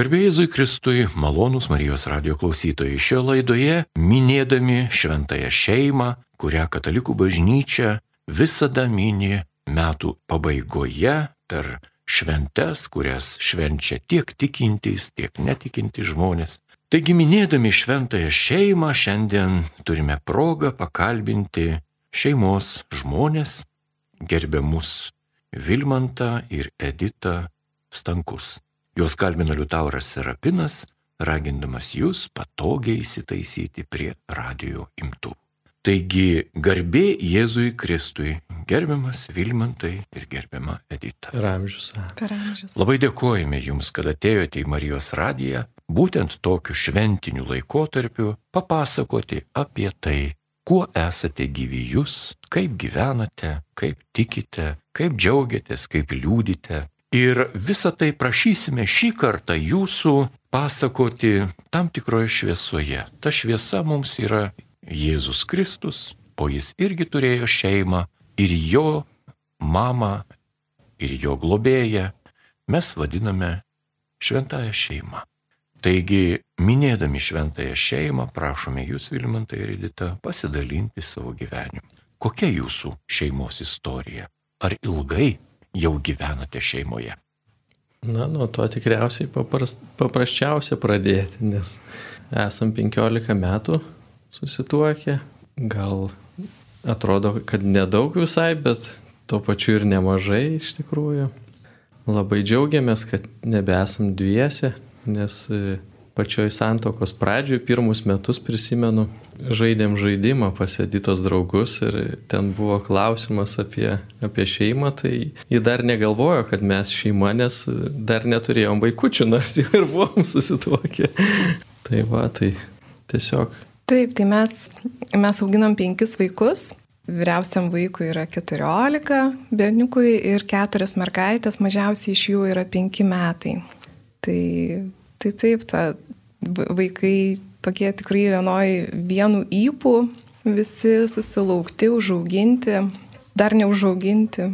Garbėjai Kristui, malonūs Marijos radio klausytojai, šioje laidoje minėdami šventąją šeimą, kurią katalikų bažnyčia visada mini metų pabaigoje per šventes, kurias švenčia tiek tikintys, tiek netikintys žmonės. Taigi minėdami šventąją šeimą šiandien turime progą pakalbinti šeimos žmonės, gerbiamus Vilmantą ir Editą Stankus. Jos kalbina Liutauras Serapinas, ragindamas jūs patogiai įsitaisyti prie radio imtų. Taigi garbė Jėzui Kristui, gerbiamas Vilmantai ir gerbiama Edita. Per amžius. Per amžius. Labai dėkojame Jums, kad atėjote į Marijos radiją, būtent tokiu šventiniu laikotarpiu papasakoti apie tai, kuo esate gyvi jūs, kaip gyvenate, kaip tikite, kaip džiaugiatės, kaip liūdite, Ir visą tai prašysime šį kartą jūsų pasakoti tam tikroje šviesoje. Ta šviesa mums yra Jėzus Kristus, o jis irgi turėjo šeimą ir jo mamą, ir jo globėją mes vadiname šventąją šeimą. Taigi, minėdami šventąją šeimą, prašome jūs, Vilmantai ir Edita, pasidalinti savo gyvenimu. Kokia jūsų šeimos istorija? Ar ilgai jau gyvenate šeimoje? Na, nuo to tikriausiai paprast, paprasčiausia pradėti, nes esam 15 metų susituokę, gal atrodo, kad nedaug visai, bet tuo pačiu ir nemažai iš tikrųjų. Labai džiaugiamės, kad nebesam dviese, nes pačioj santokos pradžioj, pirmus metus prisimenu, žaidėm žaidimą pasėdytos draugus ir ten buvo klausimas apie, apie šeimą, tai ji dar negalvojo, kad mes šeima, nes dar neturėjom vaikučių, nors jau ir buvom susituokę. tai va, tai tiesiog. Taip, tai mes, mes auginam penkis vaikus. Vyriausiam vaikui yra 14 berniukui ir keturias mergaitės, mažiausiai iš jų yra 5 metai. Tai Tai taip, ta, vaikai tokie tikrai vienoj vienu įpū, visi susilaukti, užauginti, dar neužauginti.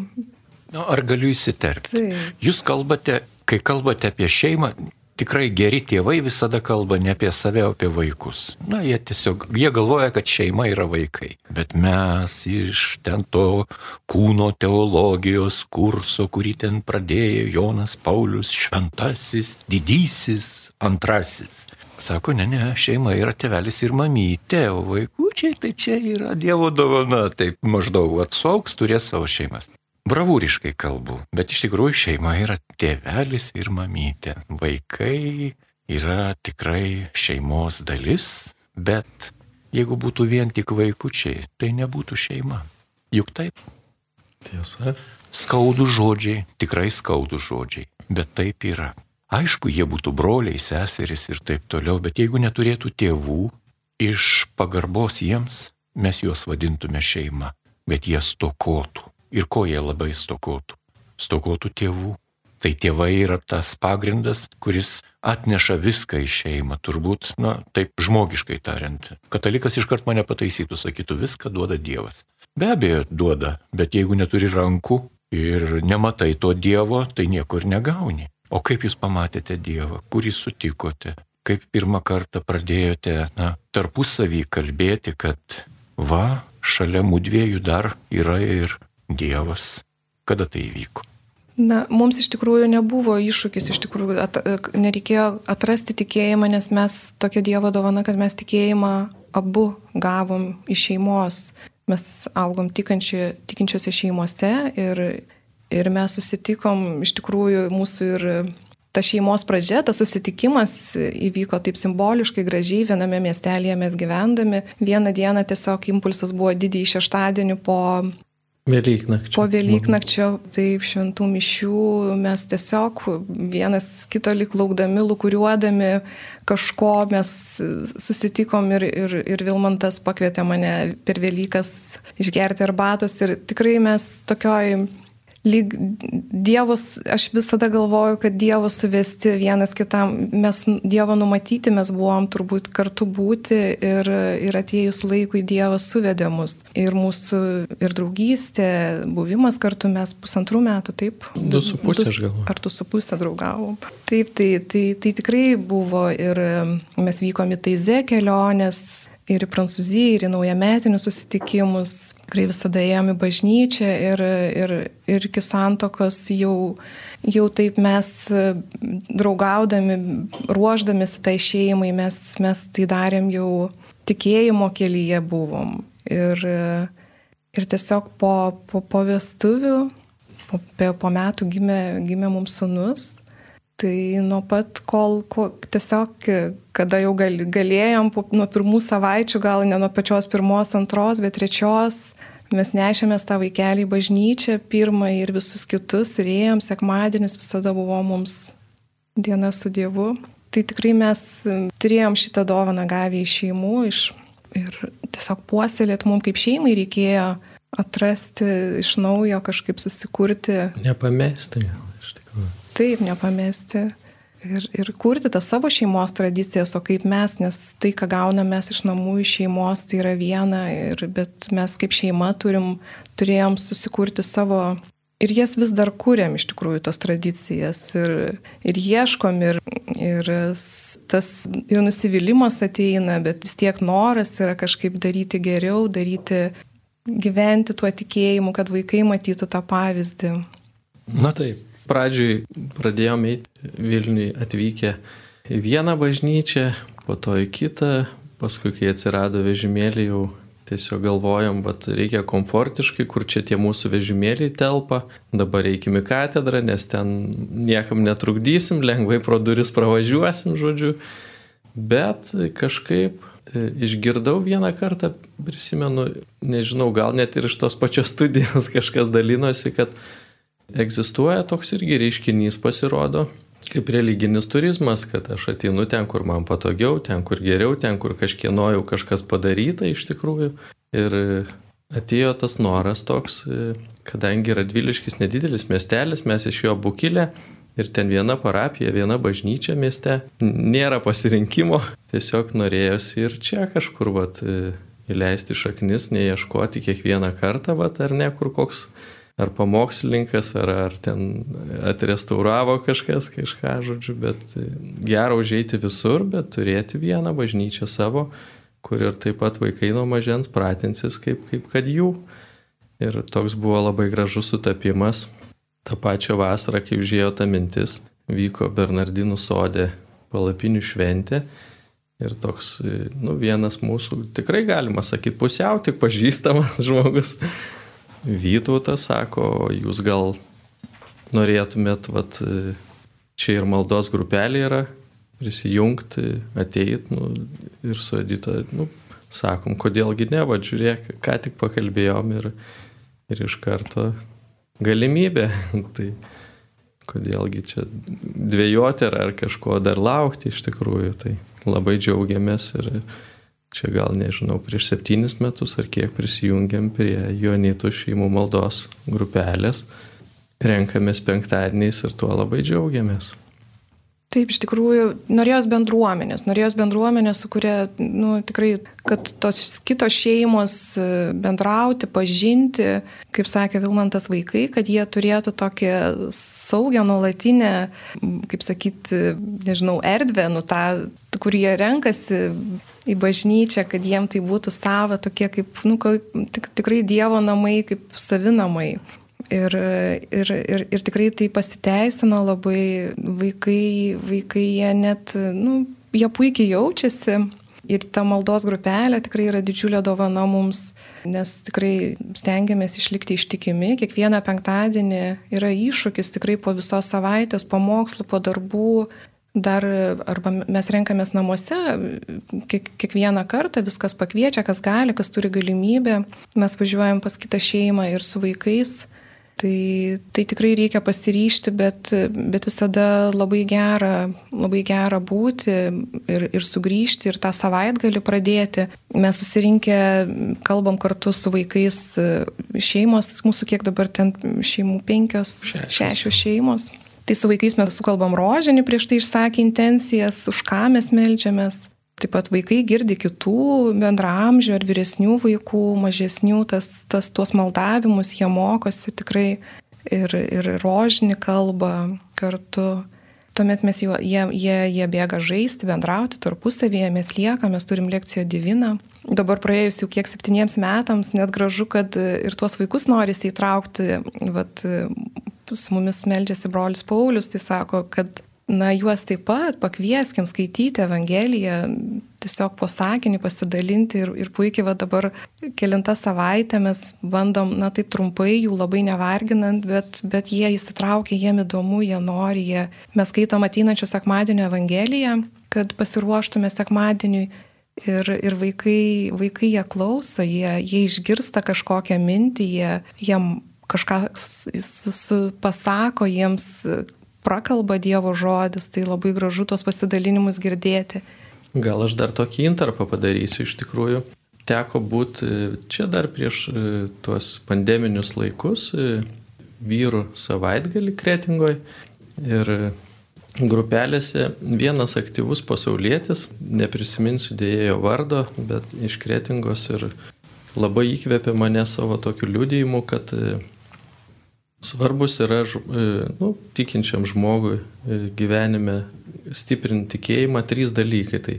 Nu, ar galiu įsiterpti? Taip. Jūs kalbate, kai kalbate apie šeimą, tikrai geri tėvai visada kalba ne apie save, o apie vaikus. Na, jie tiesiog, jie galvoja, kad šeima yra vaikai. Bet mes iš ten to kūno teologijos kurso, kurį ten pradėjo Jonas Paulius, šventasis, didysis, antrasis. Sako, ne, ne, šeima yra tevelis ir mamytė, o vaikučiai tai čia yra Dievo dovana, taip maždaug atsauks, turės savo šeimas. Bravūriškai kalbu, bet iš tikrųjų šeima yra tėvelis ir mamytė. Vaikai yra tikrai šeimos dalis, bet jeigu būtų vien tik vaikučiai, tai nebūtų šeima. Juk taip? Tiesa. Skaudų žodžiai, tikrai skaudų žodžiai, bet taip yra. Aišku, jie būtų broliai, seserys ir taip toliau, bet jeigu neturėtų tėvų, iš pagarbos jiems mes juos vadintume šeima, bet jie stokotų. Ir ko jie labai stokotų? Stokotų tėvų. Tai tėvai yra tas pagrindas, kuris atneša viską į šeimą, turbūt, na, taip žmogiškai tariant. Katalikas iškart mane pataisytų, sakytų, viską duoda Dievas. Be abejo, duoda, bet jeigu neturi rankų ir nematai to Dievo, tai niekur negauni. O kaip jūs pamatėte Dievą, kurį sutikote, kaip pirmą kartą pradėjote na, tarpusavį kalbėti, kad va, šalia mūdviejų dar yra ir Dievas. Kada tai įvyko? Na, mums iš tikrųjų nebuvo iššūkis, iš tikrųjų at, nereikėjo atrasti tikėjimą, nes mes tokia Dievo dovana, kad mes tikėjimą abu gavom iš šeimos. Mes augom tikinčiose šeimose ir Ir mes susitikom, iš tikrųjų, mūsų ir ta šeimos pradžia, tas susitikimas įvyko taip simboliškai gražiai, viename miestelėje mes gyvendami. Vieną dieną tiesiog impulsas buvo didįjį šeštadienį po Velyknakčio. Po Velyknakčio, taip, šventų mišių mes tiesiog vienas kito lik laukdami, lukuriuodami kažko mes susitikom ir, ir, ir Vilmantas pakvietė mane per Velykas išgerti arbatos ir tikrai mes tokioj lyg Dievos, aš visada galvoju, kad Dievo suvesti vienas kitam, mes Dievo numatyti, mes buvom turbūt kartu būti ir, ir atėjus laikui Dievas suvedė mus. Ir mūsų ir draugystė, buvimas kartu mes pusantrų metų, taip? Du su pusė, aš galvoju. Ar tu su pusė draugavom. Taip, tai, tai, tai tikrai buvo ir mes vykom į Taize kelionės ir į Prancūziją, ir į naujametinius susitikimus. Tikrai visada ėjom į bažnyčią ir, ir, ir iki santokos jau, jau taip mes draugaudami, ruoždamės tai šeimai, mes, mes tai darėm jau tikėjimo kelyje buvom. Ir, ir tiesiog po, po, po vestuvių, po, po metų gimė, gimė mums sunus. Tai nuo pat, kol, kol tiesiog, kada jau gal, galėjom, nuo pirmų savaičių, gal ne nuo pačios pirmos, antros, bet trečios, mes nešėmės tą vaikelį į bažnyčią, pirmą ir visus kitus, ir ėjom, sekmadienis visada buvo mums diena su Dievu. Tai tikrai mes turėjom šitą dovaną gavę iš šeimų iš, ir tiesiog puoselėt mums kaip šeimai reikėjo atrasti iš naujo, kažkaip susikurti. Nepamesti taip, nepamesti ir, ir kurti tą savo šeimos tradicijas, o kaip mes, nes tai, ką gauname mes iš namų, iš šeimos, tai yra viena, ir, bet mes kaip šeima turim, turėjom susikurti savo ir jas vis dar kūrėm iš tikrųjų tos tradicijas ir, ir ieškom ir, ir tas ir nusivylimas ateina, bet vis tiek noras yra kažkaip daryti geriau, daryti, gyventi tuo tikėjimu, kad vaikai matytų tą pavyzdį. Na taip, Pradžiui pradėjom eiti Vilniui atvykę į vieną bažnyčią, po to į kitą, paskui kai atsirado vežimėliai jau tiesiog galvojom, bet reikia komfortiškai, kur čia tie mūsų vežimėliai telpa, dabar reikime į katedrą, nes ten niekam netrukdysim, lengvai pro duris pravažiuosim, žodžiu. Bet kažkaip e, išgirdau vieną kartą, prisimenu, nežinau, gal net ir iš tos pačios studijos kažkas dalinosi, kad Egzistuoja toks irgi reiškinys pasirodo, kaip religinis turizmas, kad aš ateinu ten, kur man patogiau, ten, kur geriau, ten, kur kažkieno jau kažkas padaryta iš tikrųjų. Ir atėjo tas noras toks, kadangi Radviliškis nedidelis miestelis, mes iš jo bukilę ir ten viena parapija, viena bažnyčia mieste, nėra pasirinkimo, tiesiog norėjosi ir čia kažkur vat, įleisti šaknis, neieškoti kiekvieną kartą, vat, ar ne, kur koks ar pamokslininkas, ar, ar ten atrestauravo kažkas kažką, žodžiu, bet gera užeiti visur, bet turėti vieną bažnyčią savo, kur ir taip pat vaikai nuo mažens pratinsis, kaip, kaip kad jų. Ir toks buvo labai gražus sutapimas. Ta pačia vasara, kai užėjo ta mintis, vyko Bernardinų sodė palapinių šventė. Ir toks, nu, vienas mūsų, tikrai galima sakyti, pusiau tik pažįstamas žmogus, Vytautas sako, jūs gal norėtumėt, vat, čia ir maldos grupelė yra, prisijungti, ateit nu, ir su Edita, nu, sakom, kodėlgi ne, va žiūrėk, ką tik pakalbėjom ir, ir iš karto galimybė. tai kodėlgi čia dvėjoti ar, ar kažko dar laukti iš tikrųjų, tai labai džiaugiamės ir čia gal nežinau, prieš septynis metus ar kiek prisijungiam prie Jonitų šeimų maldos grupelės, renkamės penktadieniais ir tuo labai džiaugiamės. Taip, iš tikrųjų, norėjos bendruomenės, norėjos bendruomenės, su kuria, nu, tikrai, kad tos kitos šeimos e, bendrauti, pažinti, kaip sakė Vilmantas vaikai, kad jie turėtų tokią saugią, nuolatinę, kaip sakyti, nežinau, erdvę, nu, tą, kur jie renkasi į bažnyčią, kad jiem tai būtų sava, tokie kaip, nu, kaip tik, tikrai Dievo namai, kaip savinamai. Ir, ir, ir, ir tikrai tai pasiteisino labai, vaikai, vaikai jie net, nu, jie puikiai jaučiasi. Ir ta maldos grupelė tikrai yra didžiulė dovana mums, nes tikrai stengiamės išlikti ištikimi. Kiekvieną penktadienį yra iššūkis tikrai po visos savaitės, po mokslų, po darbų. Dar arba mes renkamės namuose, kiek, kiekvieną kartą viskas pakviečia, kas gali, kas turi galimybę. Mes važiuojam pas kitą šeimą ir su vaikais Tai, tai tikrai reikia pasiryšti, bet, bet visada labai gera, labai gera būti ir, ir sugrįžti ir tą savaitgalį pradėti. Mes susirinkę kalbam kartu su vaikais šeimos, mūsų kiek dabar ten šeimų penkios, šešios, šešios šeimos. Tai su vaikais mes sukalbam rožinį, prieš tai išsakė intencijas, už ką mes melžiamės. Taip pat vaikai girdi kitų bendramžių ar vyresnių vaikų, mažesnių, tas, tas tuos maldavimus, jie mokosi tikrai ir, ir rožinį kalbą kartu. Tuomet mes jau, jie, jie, jie bėga žaisti, bendrauti tarpusavyje, mes liekame, mes turim lekciją diviną. Dabar praėjus jau kiek septyniems metams, net gražu, kad ir tuos vaikus norisi įtraukti. Vat, su mumis meldžiasi brolis Paulius, tai sako, kad na, juos taip pat pakvieskim skaityti Evangeliją, tiesiog po sakinį pasidalinti ir, ir puikiai va dabar kilintą savaitę mes bandom, na taip trumpai, jų labai nevarginant, bet, bet jie įsitraukia, jiem įdomu, jie nori, jie, mes skaitom ateinančio sekmadienio Evangeliją, kad pasiruoštume sekmadieniui. Ir, ir vaikai, vaikai jie klauso, jie, jie išgirsta kažkokią mintį, jie, jiem kažką su, su, pasako jiems, prakalba Dievo žodis, tai labai gražu tos pasidalinimus girdėti. Gal aš dar tokį intarpą padarysiu iš tikrųjų. Teko būti e, čia dar prieš e, tuos pandeminius laikus, e, vyrų savaitgalį kretingoje ir grupelėse vienas aktyvus pasaulietis, neprisiminsiu dėjėjo vardo, bet iš kretingos ir labai įkvėpė mane savo tokiu liūdėjimu, kad Svarbus yra e, nu, tikinčiam žmogui e, gyvenime stiprinti tikėjimą trys dalykai. Tai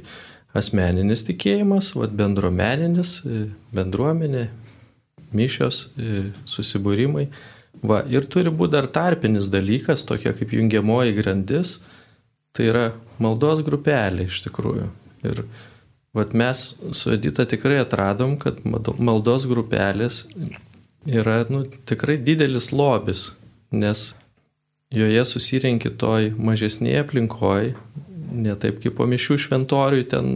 asmeninis tikėjimas, vat, bendruomeninis, e, bendruomenė, mišios, susibūrimai. Va, ir turi būti dar tarpinis dalykas, tokia kaip jungiamoji grandis, tai yra maldos grupelė iš tikrųjų. Ir vat, mes su Edita tikrai atradom, kad maldos grupelės yra nu, tikrai didelis lobis, nes joje susirenki toj mažesnėje aplinkoje, ne taip kaip po mišių šventoriui, ten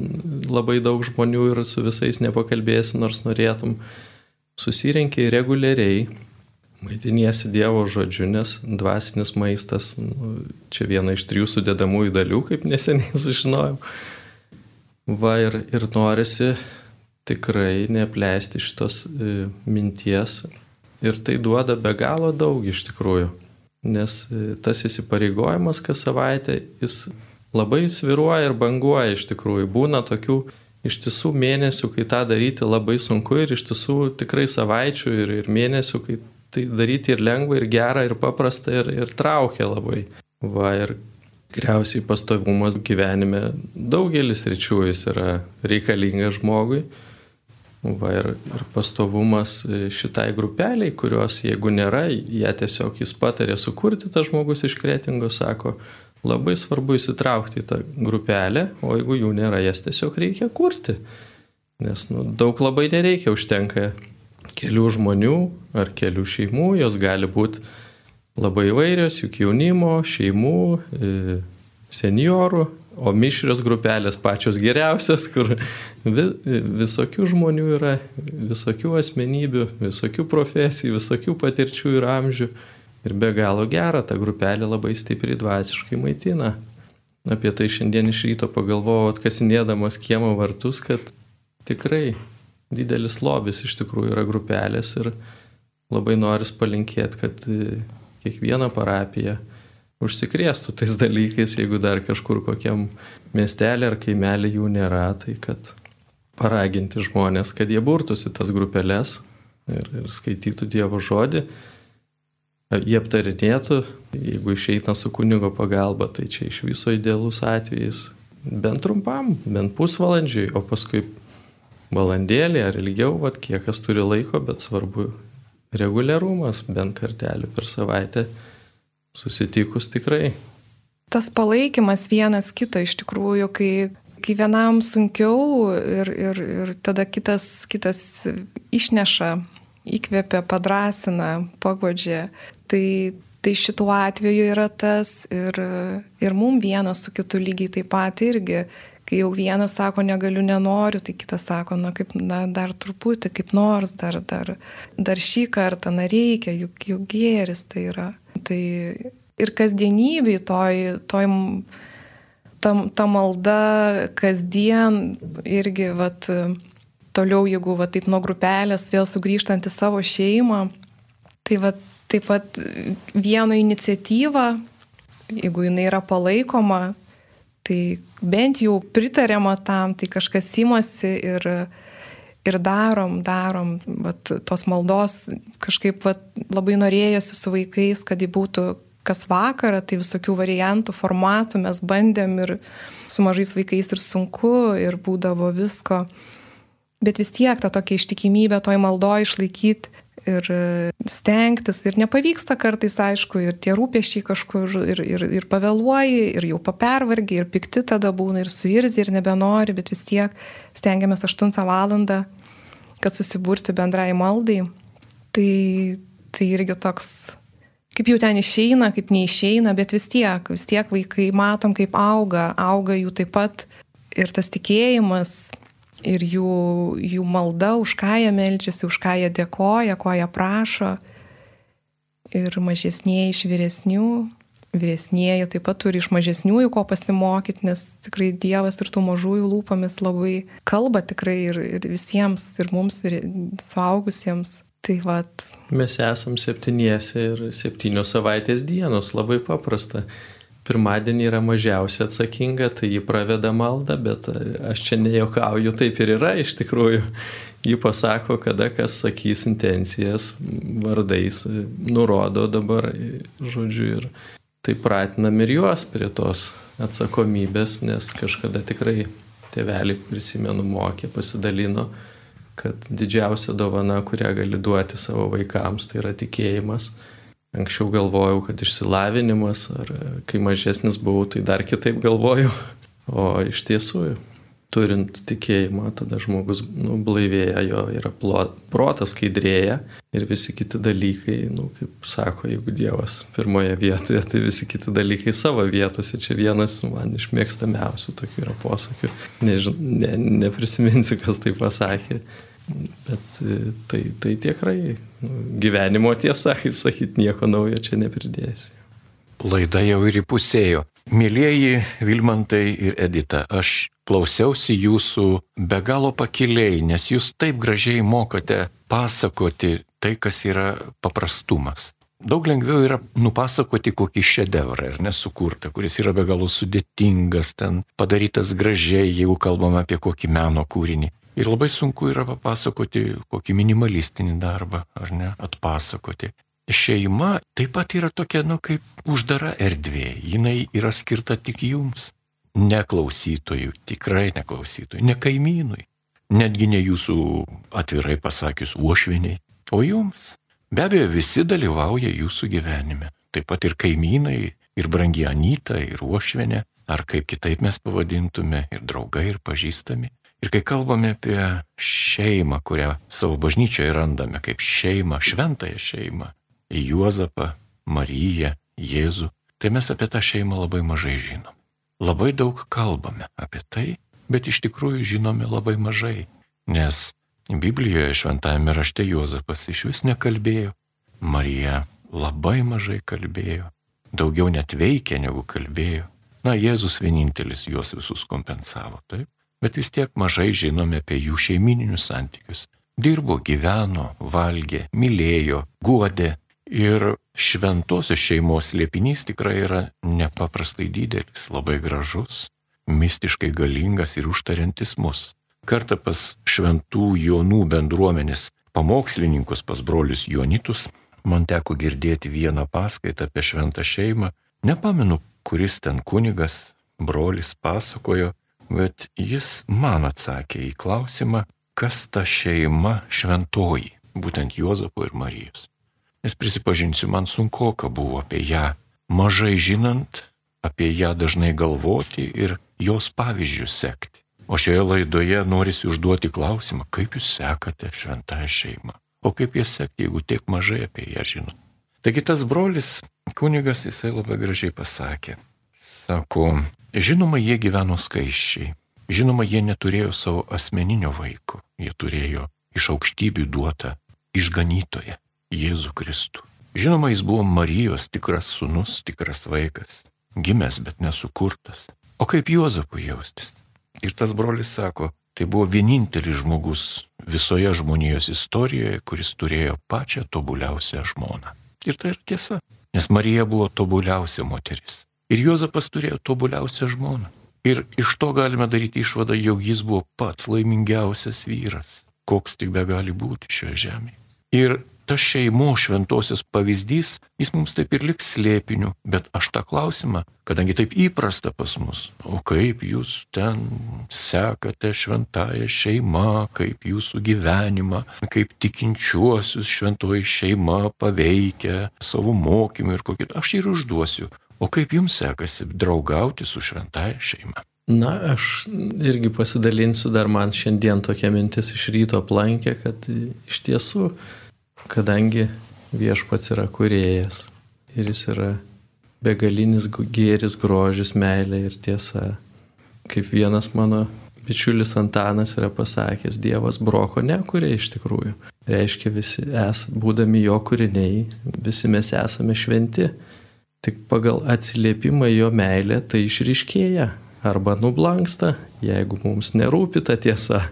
labai daug žmonių ir su visais nepakalbėsi, nors norėtum. Susirenki reguliariai, maitiniesi Dievo žodžiu, nes dvasinis maistas, nu, čia viena iš trijų sudėdamųjų dalių, kaip neseniai sužinojau. Va ir, ir norisi tikrai neapleisti šitos e, minties ir tai duoda be galo daug iš tikrųjų, nes e, tas įsipareigojimas kas savaitę, jis labai sviruoja ir banguoja iš tikrųjų. Būna tokių iš tiesų mėnesių, kai tą daryti labai sunku ir iš tiesų tikrai savaičių ir, ir mėnesių, kai tai daryti ir lengva, ir gera, ir paprasta, ir, ir traukia labai. Va, ir Tikriausiai pastovumas gyvenime daugelis ryčių jis yra reikalingas žmogui. Va, ir, ir pastovumas šitai grupeliai, kurios jeigu nėra, jie tiesiog jis patarė sukurti tą žmogus iš kretingo, sako, labai svarbu įsitraukti į tą grupelę, o jeigu jų nėra, jas tiesiog reikia kurti. Nes nu, daug labai nereikia, užtenka kelių žmonių ar kelių šeimų, jos gali būti labai įvairios, juk jaunimo, šeimų, e, seniorų, o mišrios grupelės pačios geriausias, kur visokių žmonių yra, visokių asmenybių, visokių profesijų, visokių patirčių ir amžių. Ir be galo gera, ta grupelė labai stipriai dvasiškai maitina. Apie tai šiandien iš ryto pagalvojau, atkasinėdamas kiemo vartus, kad tikrai didelis lobis iš tikrųjų yra grupelės ir labai noris palinkėti, kad kiekviena parapija užsikrėstų tais dalykais, jeigu dar kažkur kokiam miestelė ar kaimelė jų nėra, tai kad paraginti žmonės, kad jie burtųsi tas grupelės ir, ir skaitytų Dievo žodį, jie aptarinėtų, jeigu išeina su kunigo pagalba, tai čia iš viso idealus atvejis, bent trumpam, bent pusvalandžiui, o paskui valandėlį ar ilgiau, vat, kiek kas turi laiko, bet svarbu reguliarumas, bent kartelį per savaitę susitikus tikrai. Tas palaikymas vienas kito iš tikrųjų, kai, kai vienam sunkiau ir, ir, ir tada kitas, kitas išneša, įkvėpia, padrasina, pagodžia, tai, tai šituo atveju yra tas ir, ir mum vienas su kitu lygiai taip pat irgi, kai jau vienas sako negaliu, nenoriu, tai kitas sako, na kaip, na dar truputį, kaip nors, dar, dar, dar šį kartą, na reikia, juk, juk gėris tai yra. Tai ir kasdienybėj toj, toj ta, ta malda kasdien irgi, vat, toliau, jeigu va, taip nuo grupelės vėl sugrįžtant į savo šeimą, tai va, taip pat vieno iniciatyva, jeigu jinai yra palaikoma, tai bent jau pritariama tam, tai kažkas įmosi ir, ir darom, darom, vat, tos maldos kažkaip vat, labai norėjosi su vaikais, kad ji būtų kas vakarą, tai visokių variantų, formatų mes bandėm ir su mažais vaikais ir sunku, ir būdavo visko. Bet vis tiek tą tokią ištikimybę toj maldoje išlaikyti ir e, stengtis. Ir nepavyksta kartais, aišku, ir tie rūpešiai kažkur ir, ir, ir pavėluoji, ir jau papervargi, ir pikti tada būna, ir suirzi, ir nebenori, bet vis tiek stengiamės 8 valandą, kad susiburti bendrai maldai. Tai, tai irgi toks, kaip jau ten išeina, kaip neišeina, bet vis tiek, vis tiek vaikai matom, kaip auga, auga jų taip pat ir tas tikėjimas ir jų, jų malda, už ką jie melčiasi, už ką jie dėkoja, ko jie prašo. Ir mažesnėje iš vyresnių, vyresnėje taip pat turi iš mažesniųjų ko pasimokyti, nes tikrai Dievas ir tų mažųjų lūpomis labai kalba tikrai ir, ir visiems, ir mums, ir suaugusiems. Tai vat. Mes esam septyniese ir septynios savaitės dienos, labai paprasta pirmadienį yra mažiausiai atsakinga, tai jį praveda maldą, bet aš čia nejokauju, taip ir yra iš tikrųjų. Ji pasako, kada kas sakys intencijas vardais, nurodo dabar, žodžiu, ir tai pratinam ir juos prie tos atsakomybės, nes kažkada tikrai tėvelį, prisimenu, mokė, pasidalino, kad didžiausia dovana, kurią gali duoti savo vaikams, tai yra tikėjimas Anksčiau galvojau, kad išsilavinimas, ar kai mažesnis buvau, tai dar kitaip galvojau. O iš tiesų, turint tikėjimą, tada žmogus nu, blaivėja, jo yra plot, protas skaidrėja ir visi kiti dalykai, nu, kaip sako, jeigu Dievas pirmoje vietoje, tai visi kiti dalykai savo vietose. Čia vienas man iš mėgstamiausių tokių yra posakių. Nežin, ne, neprisiminsiu, kas tai pasakė. Bet e, tai, tai tikrai gyvenimo tiesa, kaip sakyt, nieko naujo čia nepridėsi. Laida jau ir įpusėjo. Mėlyjeji Vilmantai ir Edita, aš klausiausi jūsų be galo pakiliai, nes jūs taip gražiai mokate pasakoti tai, kas yra paprastumas. Daug lengviau yra nupasakoti kokį šedevrą ir nesukurtą, kuris yra be galo sudėtingas, ten padarytas gražiai, jeigu kalbame apie kokį meno kūrinį. Ir labai sunku yra papasakoti kokį minimalistinį darbą, ar ne, atpasakoti. Šeima taip pat yra tokia, nu, kaip uždara erdvė. Jinai yra skirta tik jums. Ne klausytojui, tikrai ne klausytojui, ne kaimynui. Netgi ne jūsų atvirai pasakius uošviniai, o jums. Be abejo, visi dalyvauja jūsų gyvenime. Taip pat ir kaimynai, ir brangi Anyta, ir uošvinė, ar kaip kitaip mes pavadintume, ir draugai, ir pažįstami. Ir kai kalbame apie šeimą, kurią savo bažnyčioje randame kaip šeimą, šventąją šeimą, Juozapą, Mariją, Jėzų, tai mes apie tą šeimą labai mažai žinom. Labai daug kalbame apie tai, bet iš tikrųjų žinome labai mažai, nes Biblijoje šventajame rašte Juozapas iš vis nekalbėjo, Marija labai mažai kalbėjo, daugiau net veikė negu kalbėjo. Na, Jėzus vienintelis juos visus kompensavo, taip? Bet vis tiek mažai žinome apie jų šeimininius santykius. Dirbo, gyveno, valgė, mylėjo, guodė ir šventosios šeimos liepinys tikrai yra nepaprastai didelis, labai gražus, mistiškai galingas ir užtariantis mus. Kartą pas šventų jaunų bendruomenės pamokslininkus, pas brolius Jonitus, man teko girdėti vieną paskaitą apie šventą šeimą. Nepamenu, kuris ten kunigas, brolis pasakojo, bet jis man atsakė į klausimą, kas ta šeima šventoji, būtent Juozapo ir Marijos. Nes prisipažinsiu, man sunku, ką buvo apie ją, mažai žinant, apie ją dažnai galvoti ir jos pavyzdžius sekti. O šioje laidoje norisi užduoti klausimą, kaip jūs sekate šventąją šeimą. O kaip ją sekti, jeigu tiek mažai apie ją žinot. Taigi tas brolis, kunigas, jisai labai gražiai pasakė. Sako, Žinoma, jie gyveno skaiščiai. Žinoma, jie neturėjo savo asmeninio vaiko, jie turėjo iš aukštybių duotą išganytoją Jėzų Kristų. Žinoma, jis buvo Marijos tikras sunus, tikras vaikas, gimęs, bet nesukurtas. O kaip Juozapui jaustis? Ir tas brolis sako, tai buvo vienintelis žmogus visoje žmonijos istorijoje, kuris turėjo pačią tobuliausią žmoną. Ir tai yra tiesa, nes Marija buvo tobuliausia moteris. Ir Juozapas turėjo tobuliausią žmoną. Ir iš to galime daryti išvadą, jog jis buvo pats laimingiausias vyras, koks tik be gali būti šioje žemėje. Ir tas šeimo šventosios pavyzdys, jis mums taip ir liks slėpiniu, bet aš tą klausimą, kadangi taip įprasta pas mus, o kaip jūs ten sekate šventąją šeimą, kaip jūsų gyvenimą, kaip tikinčiuosius šventoji šeima paveikia savo mokymą ir kokį, aš ir užduosiu, O kaip jums sekasi draugauti su šventaja šeima? Na, aš irgi pasidalinsiu, dar man šiandien tokia mintis iš ryto aplankė, kad iš tiesų, kadangi viešpats yra kuriejas ir jis yra begalinis gėris, grožis, meilė ir tiesa. Kaip vienas mano bičiulis Antanas yra pasakęs, Dievas broko nekuria iš tikrųjų. Reiškia, visi es, būdami jo kūriniai, visi mes esame šventi Tik pagal atsiliepimą jo meilė tai išriškėja arba nublanksta, jeigu mums nerūpi ta tiesa.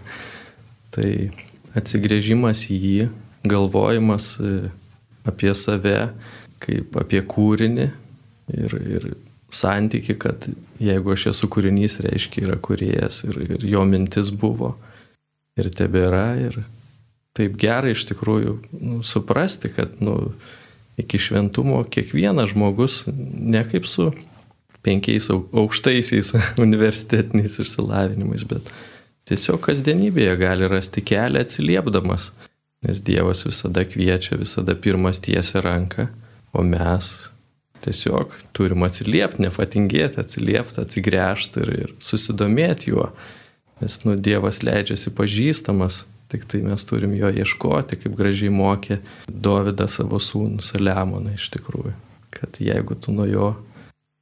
Tai atsigrėžimas į jį, galvojimas e, apie save kaip apie kūrinį ir, ir santyki, kad jeigu aš esu kūrinys, reiškia yra kuriejas ir, ir jo mintis buvo ir tebėra. Ir taip gerai iš tikrųjų nu, suprasti, kad nu, iki šventumo kiekvienas žmogus, ne kaip su penkiais aukštaisiais universitetiniais išsilavinimais, bet tiesiog kasdienybėje gali rasti kelią atsiliepdamas, nes Dievas visada kviečia, visada pirmas tiesia ranką, o mes tiesiog turim atsiliepti, nefatingėti, atsiliepti, atsigręžti ir, ir susidomėti juo, nes nu, Dievas leidžiasi pažįstamas Tik tai mes turim jo ieškoti, kaip gražiai mokė Dovydą savo sūnų Saliamoną iš tikrųjų. Kad jeigu tu nuo jo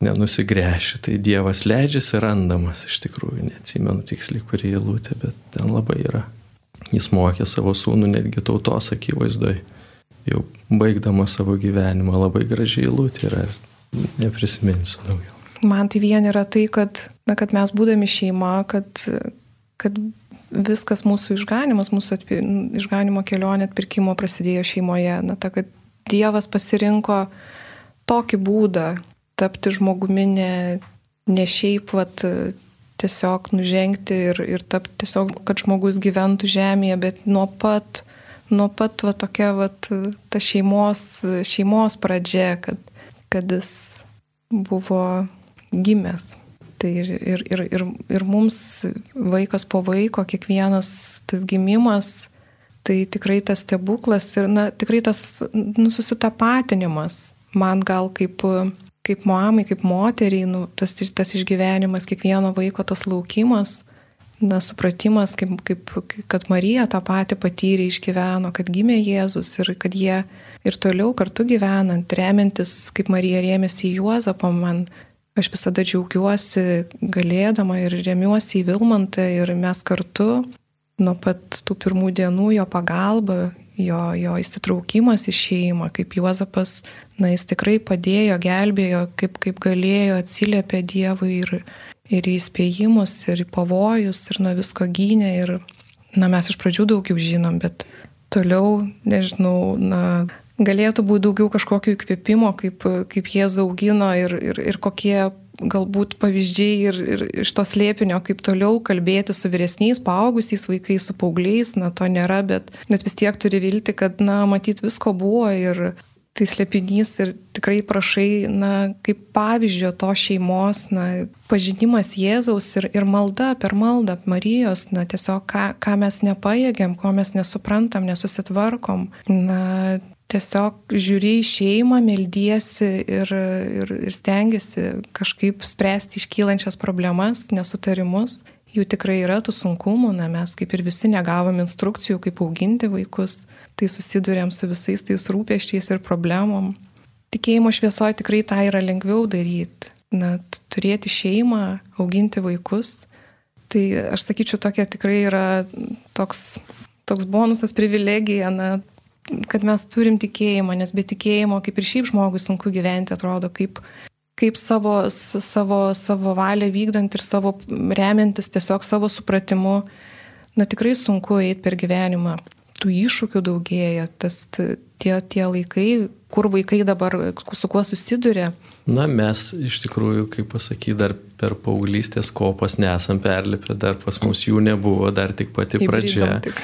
nenusigręši, tai Dievas leidžiasi randamas iš tikrųjų. Neatsimenu tiksliai, kurį įlūtė, bet ten labai yra. Jis mokė savo sūnų netgi tautos akivaizdoj. Jau baigdamas savo gyvenimą labai gražiai įlūtė yra neprisiminsiu daugiau. Man tai vien yra tai, kad, na, kad mes būdami šeima, kad, kad viskas mūsų išganimas, mūsų atpi, išganimo kelionė atpirkimo prasidėjo šeimoje. Na, ta, kad Dievas pasirinko tokį būdą tapti žmogumi ne, ne šiaip, vat, tiesiog nužengti ir, ir tapti tiesiog, kad žmogus gyventų žemėje, bet nuo pat, nuo pat va, tokia va, ta šeimos, šeimos pradžia, kad, kad jis buvo gimęs. Tai ir, ir, ir, ir, ir mums vaikas po vaiko, kiekvienas tas gimimas, tai tikrai tas stebuklas ir na, tikrai tas nu, susitapatinimas man gal kaip, kaip mamai, kaip moteriai, nu, tas, tas išgyvenimas, kiekvieno vaiko tas laukimas, na, supratimas, kaip, kaip, kad Marija tą patį patyrė, išgyveno, kad gimė Jėzus ir kad jie ir toliau kartu gyvenant, remiantis, kaip Marija rėmėsi Juozapą, man Aš visada džiaugiuosi galėdama ir remiuosi į Vilmantą ir mes kartu nuo pat tų pirmų dienų jo pagalba, jo, jo įsitraukimas į šeimą, kaip Juozapas, na, jis tikrai padėjo, gelbėjo, kaip, kaip galėjo, atsiliepė Dievui ir, ir į įspėjimus, ir į pavojus, ir nuo visko gynė. Ir, na, mes iš pradžių daugiau žinom, bet toliau, nežinau, na, galėtų būti daugiau kažkokio įkvėpimo, kaip, kaip jie zaugino ir, ir, ir kokie galbūt pavyzdžiai ir, ir iš to slėpinio, kaip toliau kalbėti su vyresniais, paaugusiais vaikais, su paaugliais, na to nėra, bet net vis tiek turi vilti, kad, na, matyt, visko buvo ir tai slėpinys ir tikrai prašai, na, kaip pavyzdžio to šeimos, na, pažinimas Jėzaus ir, ir malda per maldą Marijos, na, tiesiog ką, ką mes nepajėgiam, ko mes nesuprantam, nesusitvarkom, na, tiesiog žiūri į šeimą, meldiesi ir, ir, ir stengiasi kažkaip spręsti iškylančias problemas, nesutarimus. Jų tikrai yra tų sunkumų, na mes kaip ir visi negavom instrukcijų, kaip auginti vaikus, tai susidurėm su visais tais rūpeščiais ir problemom. Tikėjimo šviesoje tikrai tą yra lengviau daryti. Na, turėti šeimą, auginti vaikus, Tai aš sakyčiau, tokia tikrai yra toks, toks bonusas, privilegija, na, kad mes turim tikėjimą, nes be tikėjimo, kaip ir šiaip žmogui sunku gyventi, atrodo, kaip, kaip savo, savo, savo valią vykdant ir savo remiantis tiesiog savo supratimu, na tikrai sunku eiti per gyvenimą. Tų iššūkių daugėja, tas tie, tie laikai, kur vaikai dabar su kuo susiduria. Na, mes iš tikrųjų, kaip pasakyti, dar per paauglystės kopas nesam perlipę, dar pas mus jų nebuvo, dar tik pati Taip, pradžia. Tik.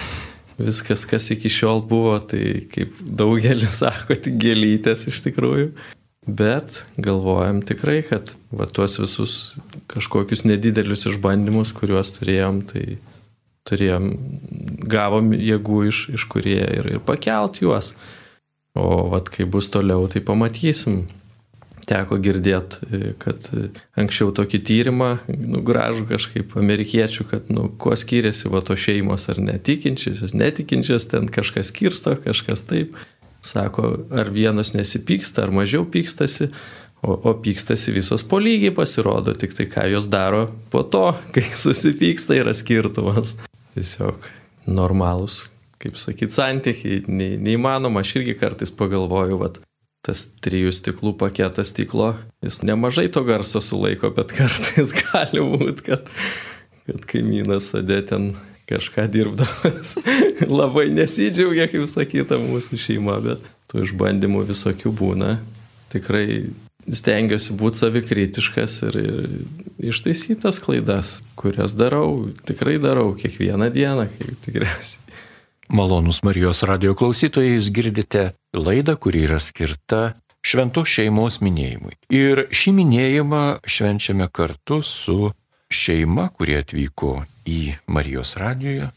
Viskas, kas iki šiol buvo, tai kaip daugelis sako, tik gėlytės iš tikrųjų. Bet galvojam tikrai, kad va, tuos visus kažkokius nedidelius išbandymus, kuriuos turėjom, tai turėjom, gavom jėgų iš, iš kurie ir, ir pakelt juos. O vat, kai bus toliau, tai pamatysim. Teko girdėti, kad anksčiau tokį tyrimą, nu, gražų kažkaip amerikiečių, kad, nu, kuo skiriasi va to šeimos ar netikinčios, netikinčios, ten kažkas skirsto, kažkas taip. Sako, ar vienos nesipyksta, ar mažiau pykstasi, o, o pykstasi visos po lygiai pasirodo, tik tai ką jos daro po to, kai susipyksta yra skirtumas. Tiesiog normalūs, kaip sakyt, santykiai, ne, neįmanoma, aš irgi kartais pagalvoju, vat, tas trijų stiklų paketas stiklo, jis nemažai to garso sulaiko, bet kartais gali būti, kad, kad kaimynas sėdė ten kažką dirbdamas. Labai nesidžiaugia, kaip sakyta, mūsų šeima, bet tų išbandymų visokių būna. Tikrai stengiuosi būti savikritiškas ir, ir ištaisyti tas klaidas, kurias darau, tikrai darau kiekvieną dieną, kaip tikriausiai. Malonus Marijos radio klausytojai, jūs girdite laidą, kuri yra skirta šventos šeimos minėjimui. Ir šį minėjimą švenčiame kartu su šeima, kurie atvyko į Marijos radijoje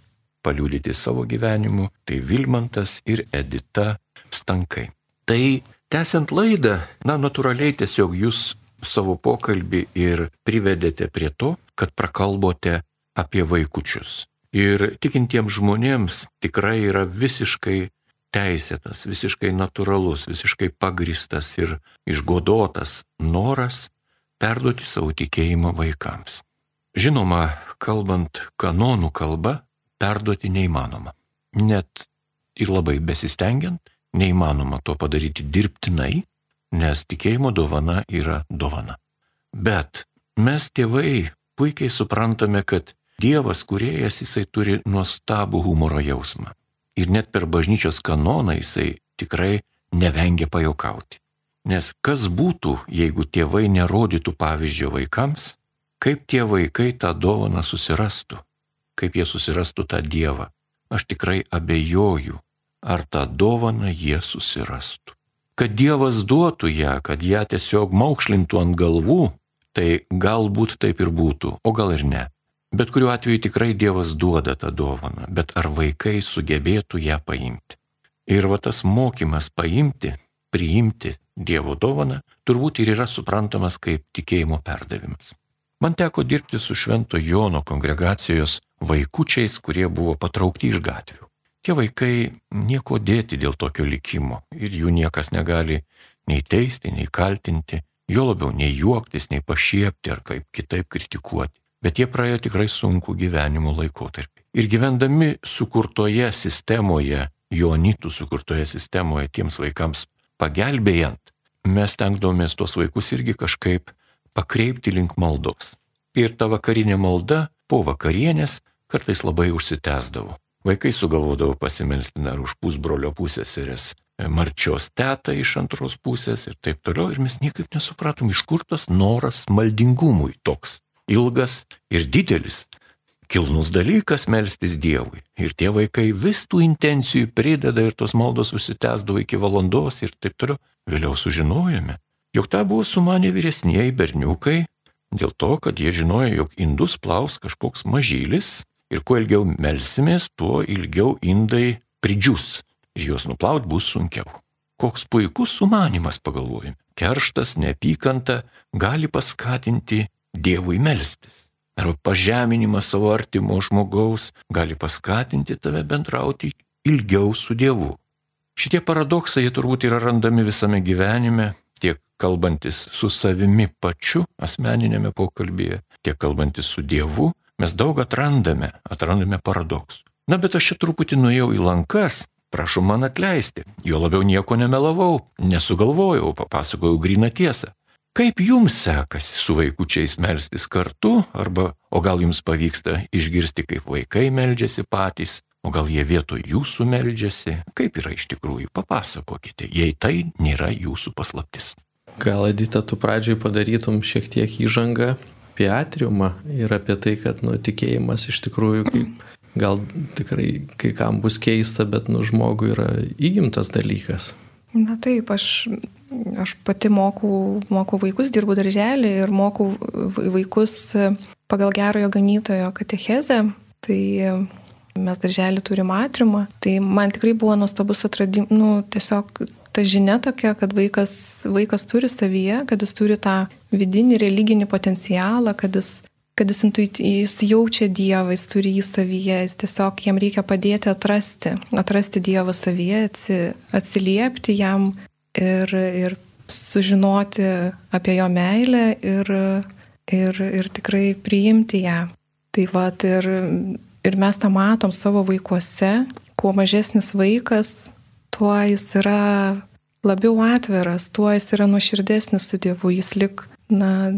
paliūdyti savo gyvenimu, tai Vilmantas ir Edita Stankai. Tai tęsiant laidą, na, natūraliai tiesiog jūs savo pokalbį ir privedėte prie to, kad prakalbote apie vaikučius. Ir tikintiems žmonėms tikrai yra visiškai teisėtas, visiškai natūralus, visiškai pagristas ir išgodotas noras perduoti savo tikėjimą vaikams. Žinoma, kalbant kanonų kalba, perduoti neįmanoma. Net ir labai besistengiant, neįmanoma to padaryti dirbtinai, nes tikėjimo dovana yra dovana. Bet mes tėvai puikiai suprantame, kad Dievas kuriejas jisai turi nuostabų humoro jausmą. Ir net per bažnyčios kanoną jisai tikrai nevengia pajokauti. Nes kas būtų, jeigu tėvai nerodytų pavyzdžio vaikams, kaip tie vaikai tą dovaną susirastų, kaip jie susirastų tą Dievą. Aš tikrai abejoju, ar tą dovaną jie susirastų. Kad Dievas duotų ją, kad ją tiesiog maukšlintų ant galvų, tai galbūt taip ir būtų, o gal ir ne. Bet kuriuo atveju tikrai Dievas duoda tą dovaną, bet ar vaikai sugebėtų ją paimti. Ir va tas mokymas paimti, priimti Dievo dovaną turbūt ir yra suprantamas kaip tikėjimo perdavimas. Man teko dirbti su Švento Jono kongregacijos vaikučiais, kurie buvo patraukti iš gatvių. Tie vaikai nieko dėti dėl tokio likimo ir jų niekas negali nei teisti, nei kaltinti, jo labiau nei juoktis, nei pašiepti ar kaip kitaip kritikuoti. Bet jie praėjo tikrai sunku gyvenimo laikotarpį. Ir gyvendami sukurtoje sistemoje, Jonitų sukurtoje sistemoje tiems vaikams pagelbėjant, mes tenkdomės tuos vaikus irgi kažkaip pakreipti link maldos. Ir ta vakarinė malda po vakarienės kartais labai užsitęsdavo. Vaikai sugalvodavo pasimelsti ar už pusbrolio pusėserės marčios tetą iš antros pusės ir taip toliau. Ir mes niekaip nesupratom, iš kur tas noras maldingumui toks ilgas ir didelis. Kilnus dalykas melstis Dievui. Ir tie vaikai vis tų intencijų prideda ir tos maldos užsitęsdavo iki valandos ir taip toliau. Vėliau sužinojome, Juk tą buvo sumanę vyresnieji berniukai, dėl to, kad jie žinojo, jog indus plaus kažkoks mažylis ir kuo ilgiau melsimės, tuo ilgiau indai pridžius ir juos nuplaut bus sunkiau. Koks puikus sumanimas, pagalvojim. Kerštas, neapykanta gali paskatinti Dievui melstis. Arba pažeminimas savo artimo žmogaus gali paskatinti tave bendrauti ilgiau su Dievu. Šitie paradoksai turbūt yra randami visame gyvenime, tiek kalbantis su savimi pačiu asmeninėme pokalbėje, tiek kalbantis su Dievu, mes daug atrandame, atrandame paradoksų. Na bet aš čia truputį nuėjau į lankas, prašau man atleisti, jo labiau nieko nemelavau, nesugalvojau, papasakojau gryną tiesą. Kaip jums sekasi su vaikučiais melstis kartu, arba o gal jums pavyksta išgirsti, kaip vaikai meldžiasi patys, o gal jie vietoj jūsų meldžiasi, kaip yra iš tikrųjų, papasakokite, jei tai nėra jūsų paslaptis. Gal Edita, tu pradžioj padarytum šiek tiek įžangą apie atriumą ir apie tai, kad nu, tikėjimas iš tikrųjų kaip gal tikrai kai kam bus keista, bet nu, žmogui yra įgimtas dalykas. Na taip, aš, aš pati mokau, mokau vaikus, dirbu darželį ir mokau vaikus pagal gerojo ganytojo katechezę. Tai mes darželį turim atrimą. Tai man tikrai buvo nuostabus atradimas, nu, tiesiog ta žinia tokia, kad vaikas, vaikas turi savyje, kad jis turi tą vidinį religinį potencialą, kad jis kad jis, intuit, jis jaučia Dievą, jis turi jį savyje, jis tiesiog jam reikia padėti atrasti, atrasti Dievą savyje, atsi, atsiliepti jam ir, ir sužinoti apie jo meilę ir, ir, ir tikrai priimti ją. Tai va, ir, ir mes tą matom savo vaikuose, kuo mažesnis vaikas, tuo jis yra labiau atviras, tuo jis yra nuoširdesnis su Dievu, jis lik na,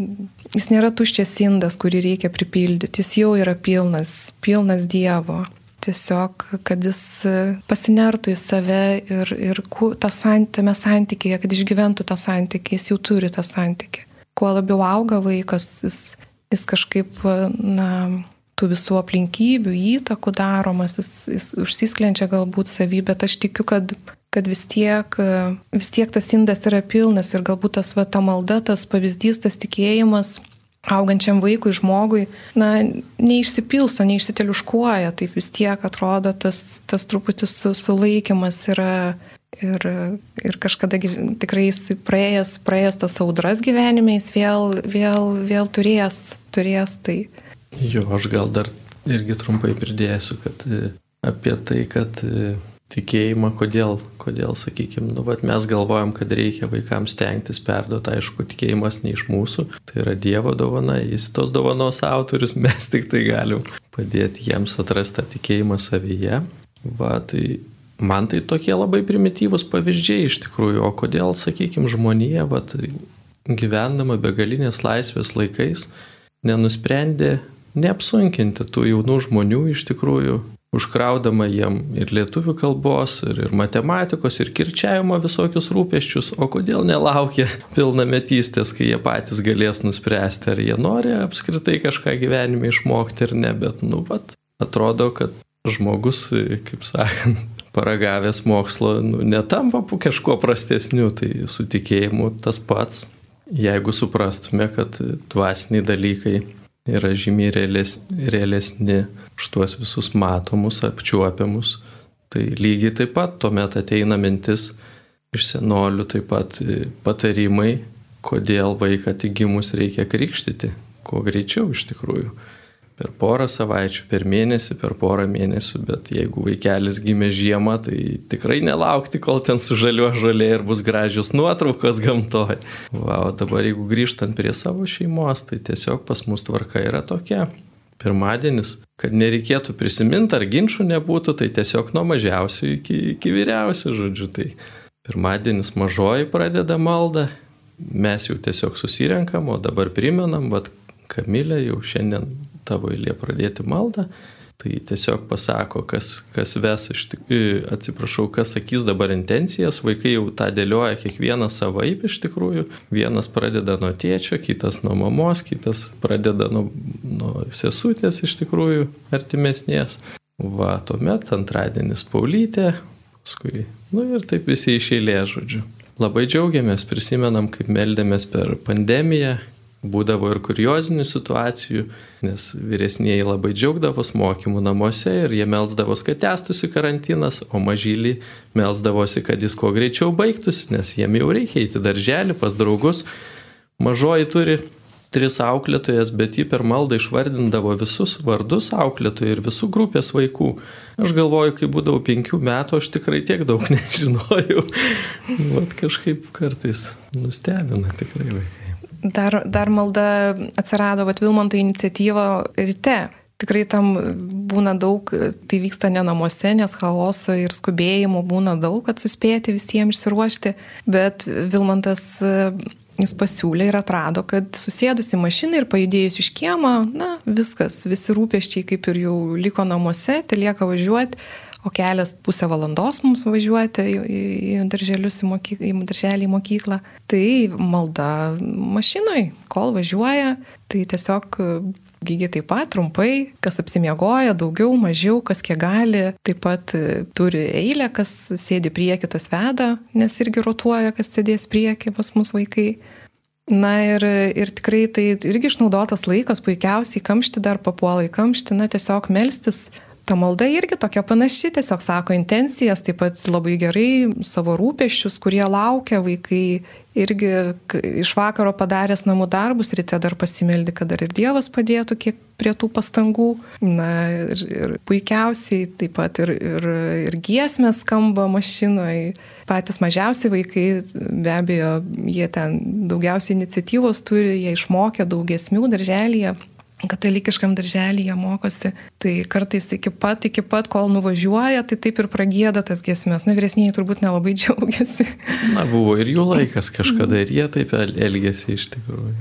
jis nėra tuščias indas, kurį reikia pripildyti, jis jau yra pilnas, pilnas Dievo. Tiesiog, kad jis pasinertų į save ir, ir santymę santykėje, kad išgyventų tą santykį, jis jau turi tą santykį. Kuo labiau auga vaikas, jis, jis kažkaip, na, tų visų aplinkybių, įtakų daromas, jis, jis užsisklenčia galbūt savy, bet aš tikiu, kad kad vis tiek, vis tiek tas indas yra pilnas ir galbūt tas va, ta malda, tas pavyzdys, tas tikėjimas augančiam vaikui, žmogui, na, neišsipilsto, neišsiteliuškuoja, taip vis tiek atrodo tas, tas truputį su, sulaikimas yra ir, ir kažkada tikrai jis praėjęs, praėjęs tas audras gyvenime, jis vėl, vėl, vėl turės, turės tai. Jo, aš gal dar irgi trumpai pridėsiu, kad apie tai, kad tikėjimą, kodėl, kodėl sakykime, nu, vat, mes galvojam, kad reikia vaikams stengtis perduoti, aišku, tikėjimas ne iš mūsų, tai yra Dievo dovana, jis tos dovanos autorius, mes tik tai galim padėti jiems atrasti tą tikėjimą savyje. Va, tai man tai tokie labai primityvus pavyzdžiai iš tikrųjų, o kodėl, sakykime, žmonija, va, gyvendama begalinės laisvės laikais, nenusprendė neapsunkinti tų jaunų žmonių iš tikrųjų užkraudama jiem ir lietuvių kalbos, ir, ir matematikos, ir kirčiavimo visokius rūpeščius, o kodėl nelaukia pilnametystės, kai jie patys galės nuspręsti, ar jie nori apskritai kažką gyvenime išmokti ar ne, bet, nu, vat, atrodo, kad žmogus, kaip sakant, paragavęs mokslo, nu, netampa kažkuo prastesniu, tai su tikėjimu tas pats, jeigu suprastume, kad dvasiniai dalykai yra žymiai reales, realesni už tuos visus matomus, apčiuopiamus. Tai lygiai taip pat tuomet ateina mintis iš senolių taip pat patarimai, kodėl vaiką tik gimus reikia krikštyti, kuo greičiau iš tikrųjų per porą savaičių, per mėnesį, per porą mėnesių, bet jeigu vaikelis gimė žiemą, tai tikrai nelaukti, kol ten sužaliuo žalė ir bus gražios nuotraukos gamtoje. Wow, dabar jeigu grįžtant prie savo šeimos, tai tiesiog pas mus tvarka yra tokia. Pirmadienis, kad nereikėtų prisiminti ar ginčių nebūtų, tai tiesiog nuo mažiausių iki, iki vyriausių, žodžiu. Tai pirmadienis mažoji pradeda maldą, mes jau tiesiog susirenkam, o dabar primenam, vad Kamilė jau šiandien tavo eilė pradėti maldą, tai tiesiog pasako, kas, kas ves, iš atsiprašau, kas sakys dabar intencijas, vaikai jau tą dėlioja kiekvieną savaip iš tikrųjų, vienas pradeda nuo tėčio, kitas nuo mamos, kitas pradeda nuo, nuo sesutės iš tikrųjų artimesnės. Va, tuomet antradienis Paulytė, paskui, nu ir taip visi iš eilės, žodžiu. Labai džiaugiamės, prisimenam, kaip meldėmės per pandemiją, Būdavo ir kuriozinių situacijų, nes vyresnieji labai džiaugdavos mokymų namuose ir jie melzdavos, kad tęstųsi karantinas, o mažylį melzdavosi, kad jis kuo greičiau baigtųsi, nes jiem jau reikia eiti darželį pas draugus. Mažoji turi tris auklėtojas, bet ji per maldą išvardindavo visus vardus auklėtojų ir visų grupės vaikų. Aš galvoju, kai būdavau penkių metų, aš tikrai tiek daug nežinojau. Vat kažkaip kartais nustebina tikrai vaikai dar, dar malda atsirado, vad Vilmonto iniciatyva ryte. tikrai tam būna daug, tai vyksta ne namuose, nes chaoso ir skubėjimo būna daug, kad suspėti visiems išsiruošti, bet Vilmantas jis pasiūlė ir atrado, kad susėdus į mašiną ir pajudėjus iš kiemą, na, viskas, visi rūpeščiai kaip ir jau liko namuose, tai lieka važiuoti, o kelias pusę valandos mums važiuoti į, į, į darželius, į, mokyk, į darželį, į mokyklą. Tai malda mašinoj, kol važiuoja, tai tiesiog Lygiai taip pat trumpai, kas apsimiegoja, daugiau, mažiau, kas kiek gali, taip pat e, turi eilę, kas sėdi prieki, tas veda, nes irgi rotuoja, kas sėdės prieki pas mus vaikai. Na ir, ir tikrai tai irgi išnaudotas laikas, puikiausiai kamšti dar papuola į kamštį, na tiesiog melstis ta malda irgi tokia panaši, tiesiog sako intencijas, taip pat labai gerai savo rūpeščius, kurie laukia vaikai, irgi iš vakaro padaręs namų darbus, ryte dar pasimeldi, kad dar ir Dievas padėtų kiek prie tų pastangų. Na ir, ir puikiausiai taip pat ir, ir, ir giesmės skamba mašinoje. Patys mažiausi vaikai, be abejo, jie ten daugiausiai iniciatyvos turi, jie išmokė daug giesmių darželyje katalikiškam darželį jie mokosi, tai kartais iki pat, iki pat, kol nuvažiuoja, tai taip ir pragėda tas giesmės. Na, vyresniai turbūt nelabai džiaugiasi. Na, buvo ir jų laikas kažkada ir jie taip elgėsi iš tikrųjų.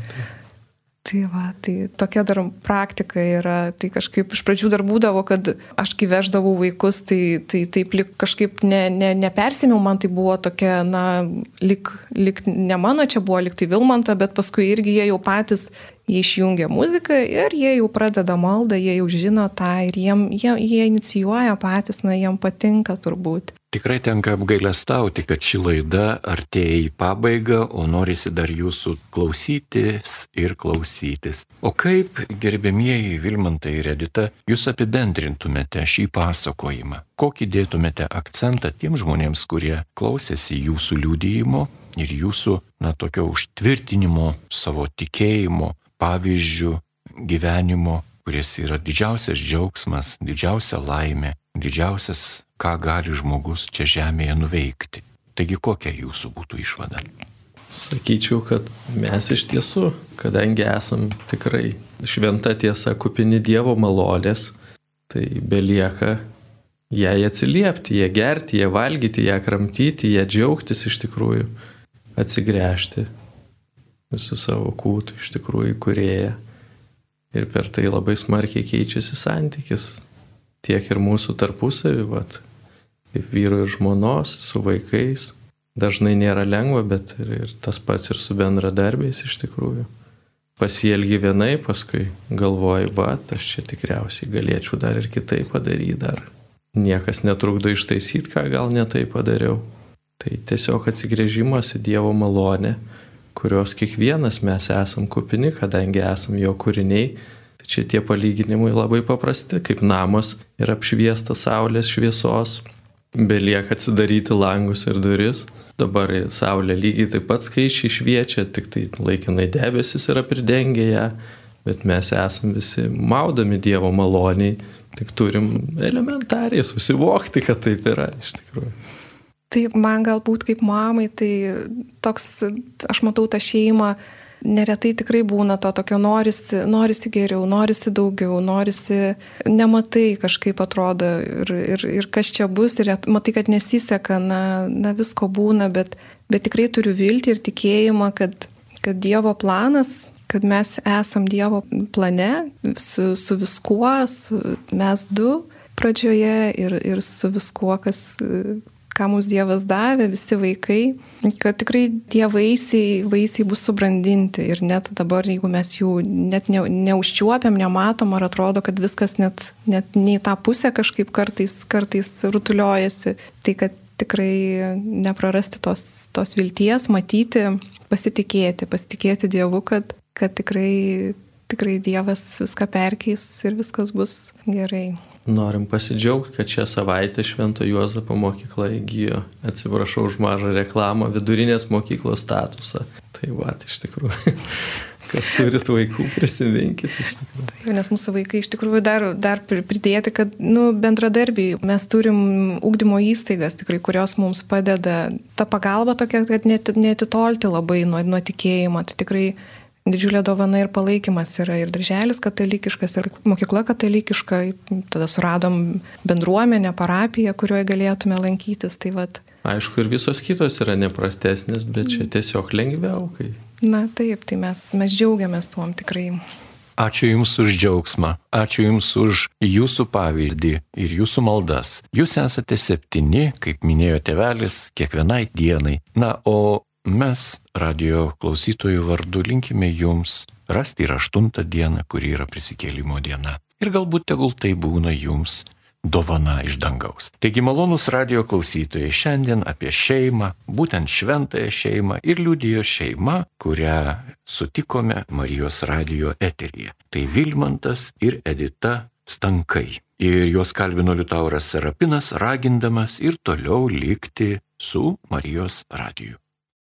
Tai. Va, tai tokia dar praktika yra, tai kažkaip iš pradžių dar būdavo, kad aš kai veždavau vaikus, tai, tai taip lik, kažkaip ne, ne, nepersimiau, man tai buvo tokia, na, lik, lik ne mano čia buvo, lik tai Vilmanto, bet paskui irgi jie jau patys jie išjungia muziką ir jie jau pradeda maldą, jie jau žino tą ir jiem, jie, jie inicijuoja patys, na, jiem patinka turbūt. Tikrai tenka apgailestauti, kad ši laida artėja į pabaigą, o norisi dar jūsų klausytis ir klausytis. O kaip, gerbėmieji Vilmantai ir Edita, jūs apibendrintumėte šį pasakojimą? Kokį dėtumėte akcentą tiem žmonėms, kurie klausėsi jūsų liūdėjimo ir jūsų, na, tokio užtvirtinimo savo tikėjimo pavyzdžių gyvenimo, kuris yra didžiausias džiaugsmas, didžiausia laimė, didžiausias, ką gali žmogus čia žemėje nuveikti. Taigi kokia jūsų būtų išvada? Sakyčiau, kad mes iš tiesų, kadangi esam tikrai šventa tiesa kupini Dievo malonės, tai belieka jai atsiliepti, ją gerti, ją valgyti, ją kramtyti, ją džiaugtis iš tikrųjų, atsigręžti visų savo kūtų iš tikrųjų kurėja. Ir per tai labai smarkiai keičiasi santykis tiek ir mūsų tarpusavį, vat, kaip vyru ir žmonos, su vaikais. Dažnai nėra lengva, bet ir, ir tas pats ir su bendradarbiais iš tikrųjų. Pasielgi vienai, paskui galvoji, va, aš čia tikriausiai galėčiau dar ir kitaip padaryti dar. Niekas netrukdo ištaisyti, ką gal netai padariau. Tai tiesiog atsigrėžimas į Dievo malonę kurios kiekvienas mes esam kupini, kadangi esam jo kūriniai. Tai čia tie palyginimai labai paprasti, kaip namas yra apšviestas saulės šviesos, belieka atsidaryti langus ir duris. Dabar saulė lygiai taip pat skaičiai šviečia, tik tai laikinai debesis yra pridengę ją, bet mes esam visi maudami Dievo maloniai, tik turim elementariai susivokti, kad taip yra iš tikrųjų. Taip, man galbūt kaip mamai, tai toks, aš matau tą šeimą, neretai tikrai būna to tokio norisi, norisi geriau, norisi daugiau, norisi, nematai kažkaip atrodo ir, ir, ir kas čia bus, ir matai, kad nesiseka, na, na visko būna, bet, bet tikrai turiu viltį ir tikėjimą, kad, kad Dievo planas kad mes esam Dievo plane su, su viskuo, su mes du pradžioje ir, ir su viskuo, kas, ką mums Dievas davė, visi vaikai, kad tikrai tie vaisiai, vaisiai bus subrandinti ir net dabar, jeigu mes jų net ne, neužčiuopiam, nematom, ar atrodo, kad viskas net, net nei tą pusę kažkaip kartais, kartais rutuliojasi, tai kad tikrai neprarasti tos, tos vilties, matyti, pasitikėti, pasitikėti Dievu, kad, kad tikrai, tikrai Dievas viską perkeis ir viskas bus gerai. Norim pasidžiaugti, kad šią savaitę Švento Juozapo mokykla įgyjo, atsiprašau už mažą reklamą, vidurinės mokyklos statusą. Tai va, iš tikrųjų. Kas turit vaikų, prisiminkit. Taip, nes mūsų vaikai iš tikrųjų dar, dar pridėti, kad nu, bendradarbiai, mes turim ūkdymo įstaigas, tikrai, kurios mums padeda. Ta pagalba tokia, kad net, netitolti labai nuo, nuo tikėjimo. Tai tikrai didžiulė dovana ir palaikymas yra ir darželis katalikiškas, ir mokykla katalikiška, tada suradom bendruomenę, parapiją, kurioje galėtume lankytis. Tai vat. Aišku, ir visos kitos yra neprastesnės, bet čia tiesiog lengviau. Kai... Na taip, tai mes, mes džiaugiamės tuom tikrai. Ačiū Jums už džiaugsmą, ačiū Jums už Jūsų pavyzdį ir Jūsų maldas. Jūs esate septyni, kaip minėjo tevelis, kiekvienai dienai. Na, o Mes radio klausytojų vardu linkime jums rasti ir aštuntą dieną, kuri yra prisikėlimo diena. Ir galbūt tegul tai būna jums dovana iš dangaus. Taigi malonus radio klausytojai šiandien apie šeimą, būtent šventąją šeimą ir liudijo šeima, kurią sutikome Marijos radio eteryje. Tai Vilmantas ir Edita Stankai. Ir juos kalbino Liutauras Serapinas, ragindamas ir toliau likti su Marijos radiju.